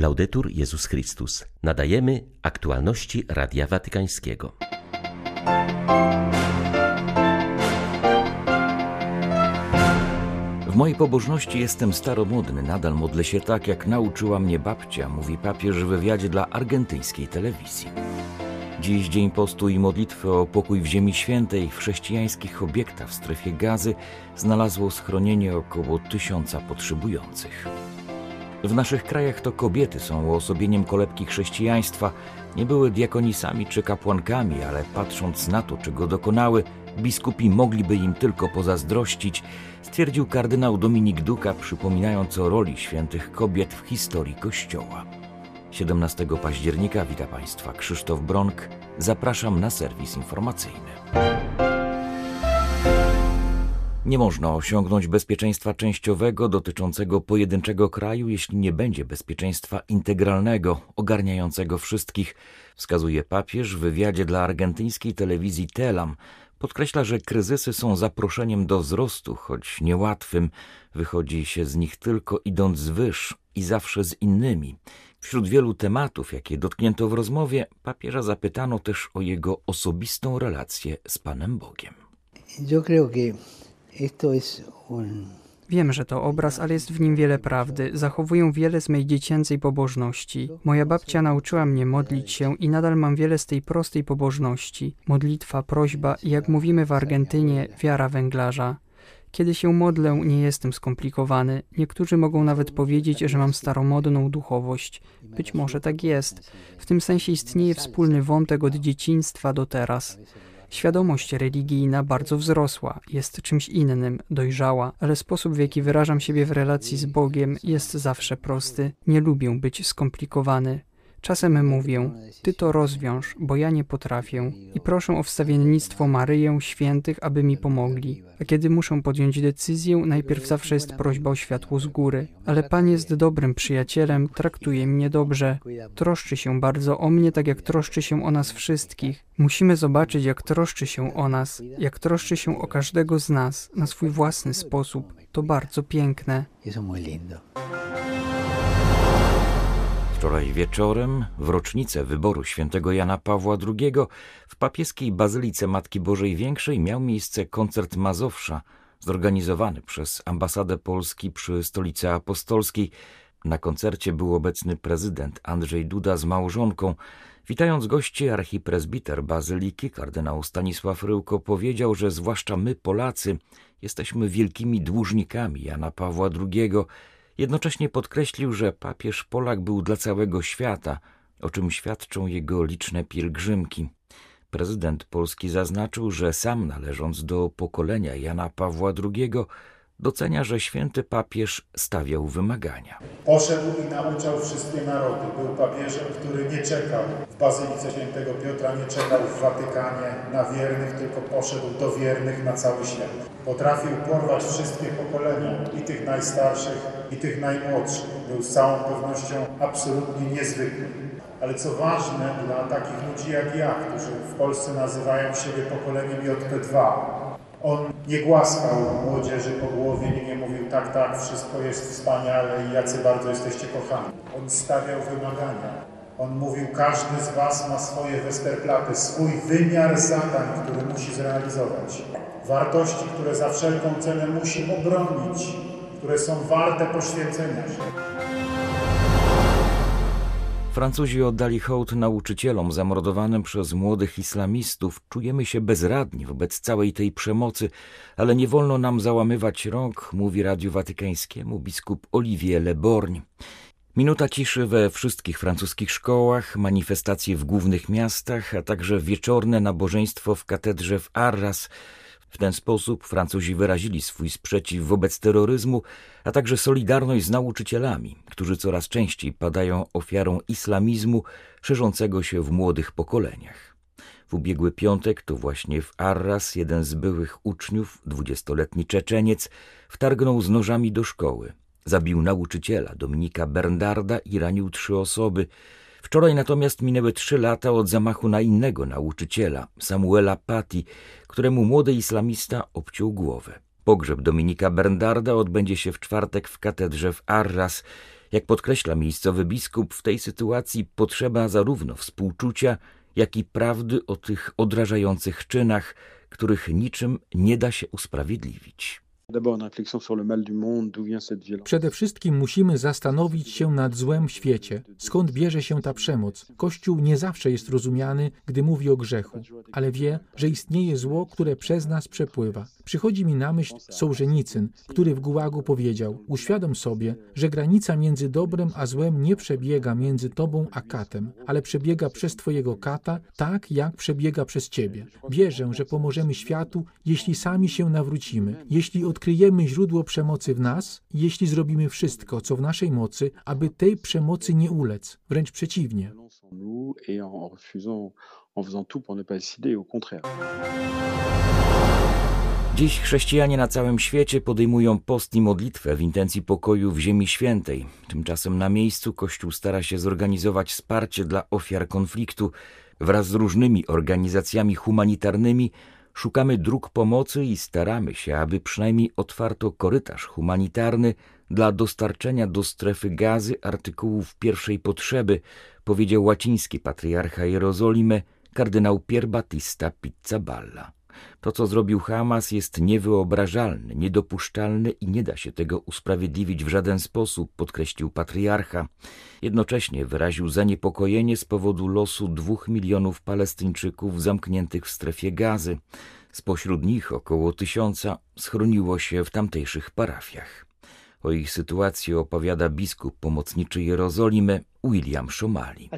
Laudetur Jezus Chrystus. Nadajemy aktualności Radia Watykańskiego. W mojej pobożności jestem staromodny, nadal modlę się tak, jak nauczyła mnie babcia, mówi papież w wywiadzie dla argentyńskiej telewizji. Dziś dzień postu i modlitwy o pokój w Ziemi Świętej w chrześcijańskich obiektach w strefie gazy znalazło schronienie około tysiąca potrzebujących. W naszych krajach to kobiety są uosobieniem kolebki chrześcijaństwa, nie były diakonisami czy kapłankami, ale patrząc na to, czego dokonały, biskupi mogliby im tylko pozazdrościć, stwierdził kardynał Dominik Duka, przypominając o roli świętych kobiet w historii Kościoła. 17 października wita Państwa Krzysztof Bronk. Zapraszam na serwis informacyjny. Nie można osiągnąć bezpieczeństwa częściowego dotyczącego pojedynczego kraju, jeśli nie będzie bezpieczeństwa integralnego, ogarniającego wszystkich, wskazuje papież w wywiadzie dla argentyńskiej telewizji Telam. Podkreśla, że kryzysy są zaproszeniem do wzrostu, choć niełatwym. Wychodzi się z nich tylko idąc z wyż i zawsze z innymi. Wśród wielu tematów, jakie dotknięto w rozmowie, papieża zapytano też o jego osobistą relację z Panem Bogiem. Wiem, że to obraz, ale jest w nim wiele prawdy. Zachowuję wiele z mej dziecięcej pobożności. Moja babcia nauczyła mnie modlić się i nadal mam wiele z tej prostej pobożności. Modlitwa, prośba i jak mówimy w Argentynie, wiara węglarza. Kiedy się modlę, nie jestem skomplikowany. Niektórzy mogą nawet powiedzieć, że mam staromodną duchowość. Być może tak jest. W tym sensie istnieje wspólny wątek od dzieciństwa do teraz. Świadomość religijna bardzo wzrosła, jest czymś innym, dojrzała, ale sposób w jaki wyrażam siebie w relacji z Bogiem jest zawsze prosty. Nie lubię być skomplikowany. Czasem mówię, ty to rozwiąż, bo ja nie potrafię i proszę o wstawiennictwo Maryję, świętych, aby mi pomogli. A kiedy muszę podjąć decyzję, najpierw zawsze jest prośba o światło z góry. Ale Pan jest dobrym przyjacielem, traktuje mnie dobrze. Troszczy się bardzo o mnie, tak jak troszczy się o nas wszystkich. Musimy zobaczyć, jak troszczy się o nas, jak troszczy się o każdego z nas, na swój własny sposób. To bardzo piękne. Wczoraj wieczorem, w rocznicę wyboru świętego Jana Pawła II, w papieskiej Bazylice Matki Bożej Większej miał miejsce koncert Mazowsza, zorganizowany przez ambasadę Polski przy Stolicy Apostolskiej. Na koncercie był obecny prezydent Andrzej Duda z małżonką. Witając gości, archipresbiter Bazyliki, kardynał Stanisław Ryłko powiedział, że zwłaszcza my, Polacy, jesteśmy wielkimi dłużnikami Jana Pawła II, Jednocześnie podkreślił, że papież Polak był dla całego świata, o czym świadczą jego liczne pielgrzymki. Prezydent Polski zaznaczył, że sam należąc do pokolenia Jana Pawła II, docenia, że święty papież stawiał wymagania. Poszedł i nauczał wszystkie narody. Był papieżem, który nie czekał w Bazylice Świętego Piotra, nie czekał w Watykanie na wiernych, tylko poszedł do wiernych na cały świat. Potrafił porwać wszystkie pokolenia, i tych najstarszych, i tych najmłodszych. Był z całą pewnością absolutnie niezwykły. Ale co ważne dla takich ludzi jak ja, którzy w Polsce nazywają siebie pokoleniem JP2, on nie głaskał młodzieży po głowie, nie mówił tak, tak, wszystko jest wspaniale i jacy bardzo jesteście kochani. On stawiał wymagania. On mówił, każdy z was ma swoje Westerplatte, swój wymiar zadań, który musi zrealizować. Wartości, które za wszelką cenę musi obronić, które są warte poświęcenia się. Francuzi oddali hołd nauczycielom zamordowanym przez młodych islamistów. Czujemy się bezradni wobec całej tej przemocy, ale nie wolno nam załamywać rąk, mówi Radiu Watykańskiemu biskup Olivier Leborgne. Minuta ciszy we wszystkich francuskich szkołach, manifestacje w głównych miastach, a także wieczorne nabożeństwo w katedrze w Arras. W ten sposób Francuzi wyrazili swój sprzeciw wobec terroryzmu, a także solidarność z nauczycielami, którzy coraz częściej padają ofiarą islamizmu szerzącego się w młodych pokoleniach. W ubiegły piątek to właśnie w Arras jeden z byłych uczniów, dwudziestoletni Czeczeniec, wtargnął z nożami do szkoły. Zabił nauczyciela Dominika Bernarda i ranił trzy osoby. Wczoraj natomiast minęły trzy lata od zamachu na innego nauczyciela, Samuela Patti, któremu młody islamista obciął głowę. Pogrzeb Dominika Bernarda odbędzie się w czwartek w katedrze w Arras. Jak podkreśla miejscowy biskup, w tej sytuacji potrzeba zarówno współczucia, jak i prawdy o tych odrażających czynach, których niczym nie da się usprawiedliwić. Przede wszystkim musimy zastanowić się nad złem w świecie. Skąd bierze się ta przemoc? Kościół nie zawsze jest rozumiany, gdy mówi o grzechu, ale wie, że istnieje zło, które przez nas przepływa. Przychodzi mi na myśl Sołżenicyn, który w Gułagu powiedział: Uświadom sobie, że granica między dobrem a złem nie przebiega między tobą a katem, ale przebiega przez twojego kata, tak jak przebiega przez ciebie. Wierzę, że pomożemy światu, jeśli sami się nawrócimy, jeśli odkryjemy źródło przemocy w nas, jeśli zrobimy wszystko, co w naszej mocy, aby tej przemocy nie ulec, wręcz przeciwnie. Dziś chrześcijanie na całym świecie podejmują post i modlitwę w intencji pokoju w Ziemi Świętej. Tymczasem na miejscu Kościół stara się zorganizować wsparcie dla ofiar konfliktu. Wraz z różnymi organizacjami humanitarnymi szukamy dróg pomocy i staramy się, aby przynajmniej otwarto korytarz humanitarny dla dostarczenia do strefy gazy artykułów pierwszej potrzeby, powiedział łaciński patriarcha Jerozolimy kardynał Pier Battista Pizzaballa. To, co zrobił Hamas, jest niewyobrażalne, niedopuszczalne i nie da się tego usprawiedliwić w żaden sposób, podkreślił patriarcha. Jednocześnie wyraził zaniepokojenie z powodu losu dwóch milionów Palestyńczyków zamkniętych w strefie gazy. Spośród nich około tysiąca schroniło się w tamtejszych parafiach. O ich sytuacji opowiada biskup pomocniczy Jerozolimy William Szomali.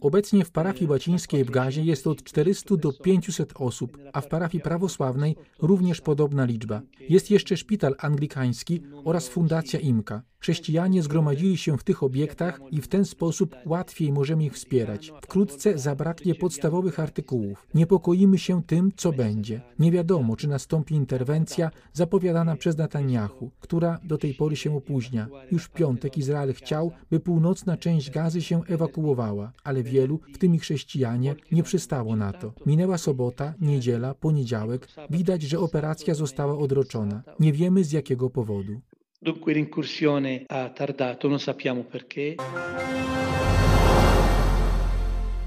Obecnie w parafii łacińskiej w Gazie jest od 400 do 500 osób, a w parafii prawosławnej również podobna liczba. Jest jeszcze szpital anglikański oraz fundacja Imka. Chrześcijanie zgromadzili się w tych obiektach i w ten sposób łatwiej możemy ich wspierać. Wkrótce zabraknie podstawowych artykułów. Niepokoimy się tym, co będzie. Nie wiadomo, czy nastąpi interwencja zapowiadana przez Netanyahu, która do tej pory się opóźnia. Już w piątek Izrael chciał, by północna część gazy się ewakuowała, ale wielu, w tym i chrześcijanie, nie przystało na to. Minęła sobota, niedziela, poniedziałek. Widać, że operacja została odroczona. Nie wiemy z jakiego powodu. Dunque l'incursione ha tardato, non sappiamo perché.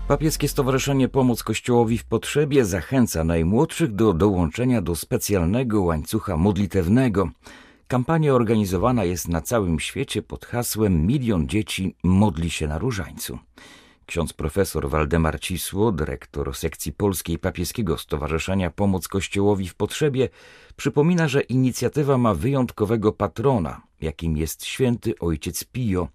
Papieskie Stowarzyszenie Pomoc Kościołowi w Potrzebie zachęca najmłodszych do dołączenia do specjalnego łańcucha modlitewnego. Kampania organizowana jest na całym świecie pod hasłem Milion dzieci modli się na różańcu. Ksiądz profesor Waldemar Cisło, dyrektor sekcji polskiej Papieskiego Stowarzyszenia Pomoc Kościołowi w Potrzebie, przypomina, że inicjatywa ma wyjątkowego patrona, jakim jest święty ojciec Pio.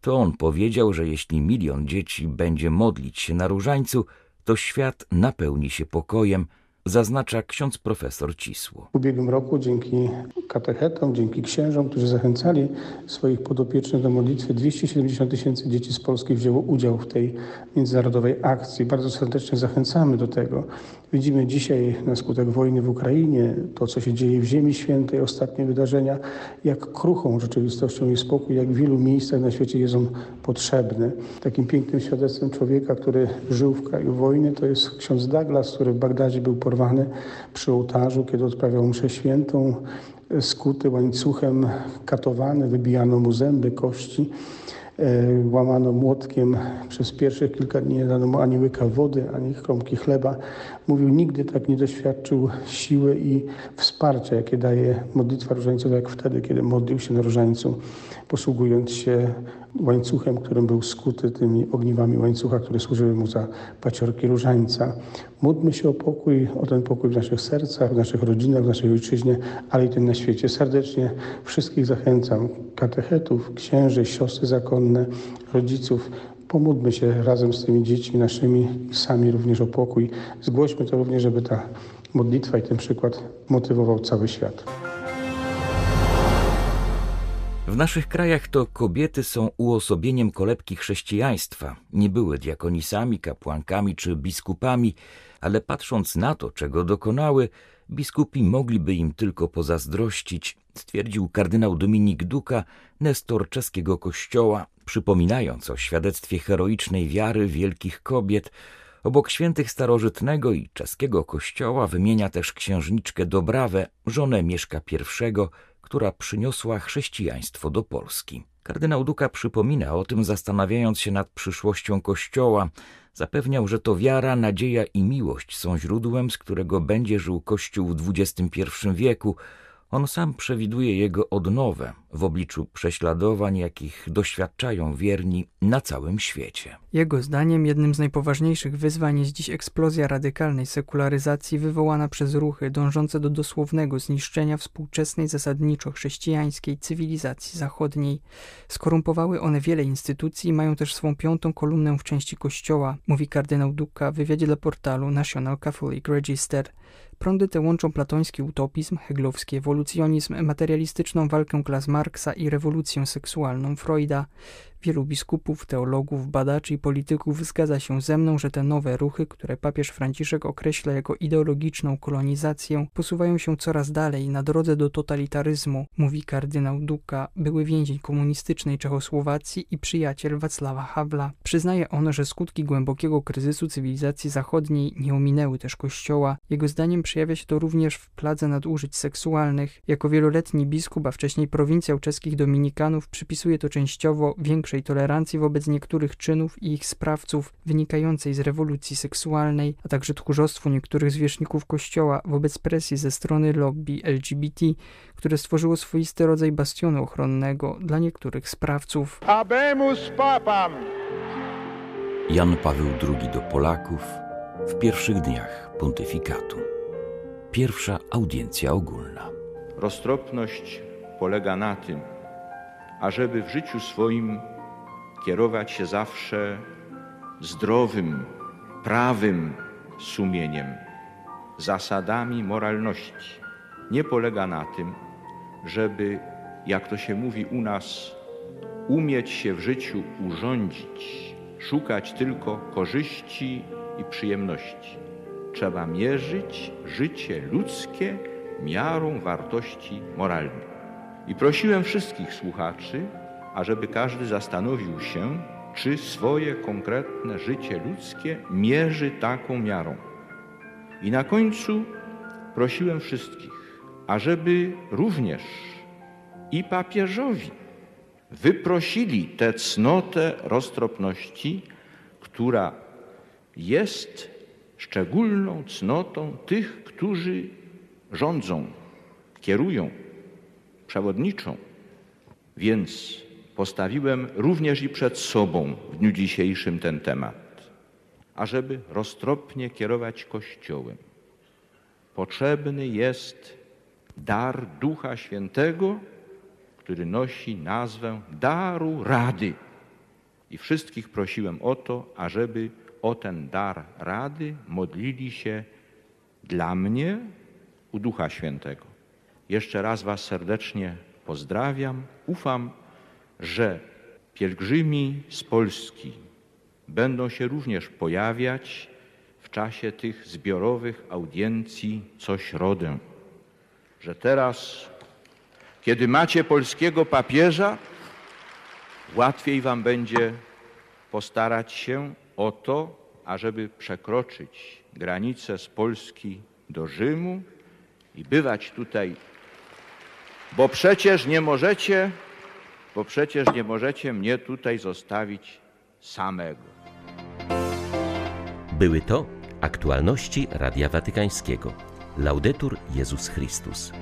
To on powiedział, że jeśli milion dzieci będzie modlić się na różańcu, to świat napełni się pokojem, zaznacza ksiądz profesor Cisło. W ubiegłym roku dzięki katechetom, dzięki księżom, którzy zachęcali swoich podopiecznych do modlitwy, 270 tysięcy dzieci z Polski wzięło udział w tej międzynarodowej akcji. Bardzo serdecznie zachęcamy do tego. Widzimy dzisiaj na skutek wojny w Ukrainie, to co się dzieje w Ziemi Świętej, ostatnie wydarzenia, jak kruchą rzeczywistością jest spokój, jak w wielu miejscach na świecie jest on potrzebny. Takim pięknym świadectwem człowieka, który żył w kraju wojny, to jest ksiądz Douglas, który w Bagdadzie był porwany przy ołtarzu, kiedy odprawiał mszę świętą, skuty łańcuchem, katowany, wybijano mu zęby, kości. E, łamano młotkiem. Przez pierwszych kilka dni nie dano mu ani łyka wody, ani kromki chleba. Mówił, nigdy tak nie doświadczył siły i wsparcia, jakie daje modlitwa różańcowa, jak wtedy, kiedy modlił się na różańcu, posługując się łańcuchem, którym był skuty tymi ogniwami łańcucha, które służyły mu za paciorki różańca. Módlmy się o pokój, o ten pokój w naszych sercach, w naszych rodzinach, w naszej ojczyźnie, ale i ten na świecie. Serdecznie wszystkich zachęcam, katechetów, księży, siostry rodziców, pomódlmy się razem z tymi dziećmi naszymi sami również o pokój. Zgłośmy to również, żeby ta modlitwa i ten przykład motywował cały świat. W naszych krajach to kobiety są uosobieniem kolebki chrześcijaństwa. Nie były diakonisami, kapłankami czy biskupami, ale patrząc na to, czego dokonały, biskupi mogliby im tylko pozazdrościć, stwierdził kardynał Dominik Duka, nestor czeskiego kościoła, przypominając o świadectwie heroicznej wiary wielkich kobiet. Obok świętych starożytnego i czeskiego kościoła wymienia też księżniczkę Dobrawę, żonę Mieszka I, która przyniosła chrześcijaństwo do Polski. Kardynał Duka przypomina o tym, zastanawiając się nad przyszłością Kościoła. Zapewniał, że to wiara, nadzieja i miłość są źródłem, z którego będzie żył Kościół w XXI wieku, on sam przewiduje jego odnowę w obliczu prześladowań, jakich doświadczają wierni na całym świecie. Jego zdaniem jednym z najpoważniejszych wyzwań jest dziś eksplozja radykalnej sekularyzacji wywołana przez ruchy dążące do dosłownego zniszczenia współczesnej zasadniczo chrześcijańskiej cywilizacji zachodniej. Skorumpowały one wiele instytucji i mają też swą piątą kolumnę w części kościoła, mówi kardynał Duka w wywiadzie dla portalu National Catholic Register. Prądy te łączą platoński utopizm, heglowski ewolucjonizm, materialistyczną walkę klas Marksa i rewolucję seksualną Freuda. Wielu biskupów, teologów, badaczy i polityków zgadza się ze mną, że te nowe ruchy, które papież Franciszek określa jako ideologiczną kolonizację, posuwają się coraz dalej na drodze do totalitaryzmu, mówi kardynał Duka, były więzień komunistycznej Czechosłowacji i przyjaciel Wacława Havla. Przyznaje on, że skutki głębokiego kryzysu cywilizacji zachodniej nie ominęły też Kościoła. Jego zdaniem przejawia się to również w pladze nadużyć seksualnych. Jako wieloletni biskup, a wcześniej prowincjał czeskich dominikanów przypisuje to częściowo większej większej tolerancji wobec niektórych czynów i ich sprawców wynikającej z rewolucji seksualnej, a także tchórzostwu niektórych zwierzchników Kościoła wobec presji ze strony lobby LGBT, które stworzyło swoisty rodzaj bastionu ochronnego dla niektórych sprawców. Abemus papam! Jan Paweł II do Polaków w pierwszych dniach pontyfikatu. Pierwsza audiencja ogólna. Roztropność polega na tym, ażeby w życiu swoim kierować się zawsze zdrowym, prawym sumieniem, zasadami moralności. Nie polega na tym, żeby, jak to się mówi u nas, umieć się w życiu urządzić, szukać tylko korzyści i przyjemności. Trzeba mierzyć życie ludzkie miarą wartości moralnych. I prosiłem wszystkich słuchaczy, ażeby każdy zastanowił się, czy swoje konkretne życie ludzkie mierzy taką miarą. I na końcu prosiłem wszystkich, ażeby również i papieżowi wyprosili tę cnotę roztropności, która jest szczególną cnotą tych, którzy rządzą, kierują, przewodniczą. Więc postawiłem również i przed sobą w dniu dzisiejszym ten temat, ażeby roztropnie kierować Kościołem. Potrzebny jest dar Ducha Świętego, który nosi nazwę daru rady. I wszystkich prosiłem o to, ażeby o ten dar rady modlili się dla mnie u Ducha Świętego. Jeszcze raz Was serdecznie pozdrawiam. Ufam, że pielgrzymi z Polski będą się również pojawiać w czasie tych zbiorowych audiencji co środę. Że teraz, kiedy macie polskiego papieża, łatwiej wam będzie postarać się o to, ażeby przekroczyć granicę z Polski do Rzymu i bywać tutaj, bo przecież nie możecie bo przecież nie możecie mnie tutaj zostawić samego. Były to aktualności Radia Watykańskiego. Laudetur Jezus Chrystus.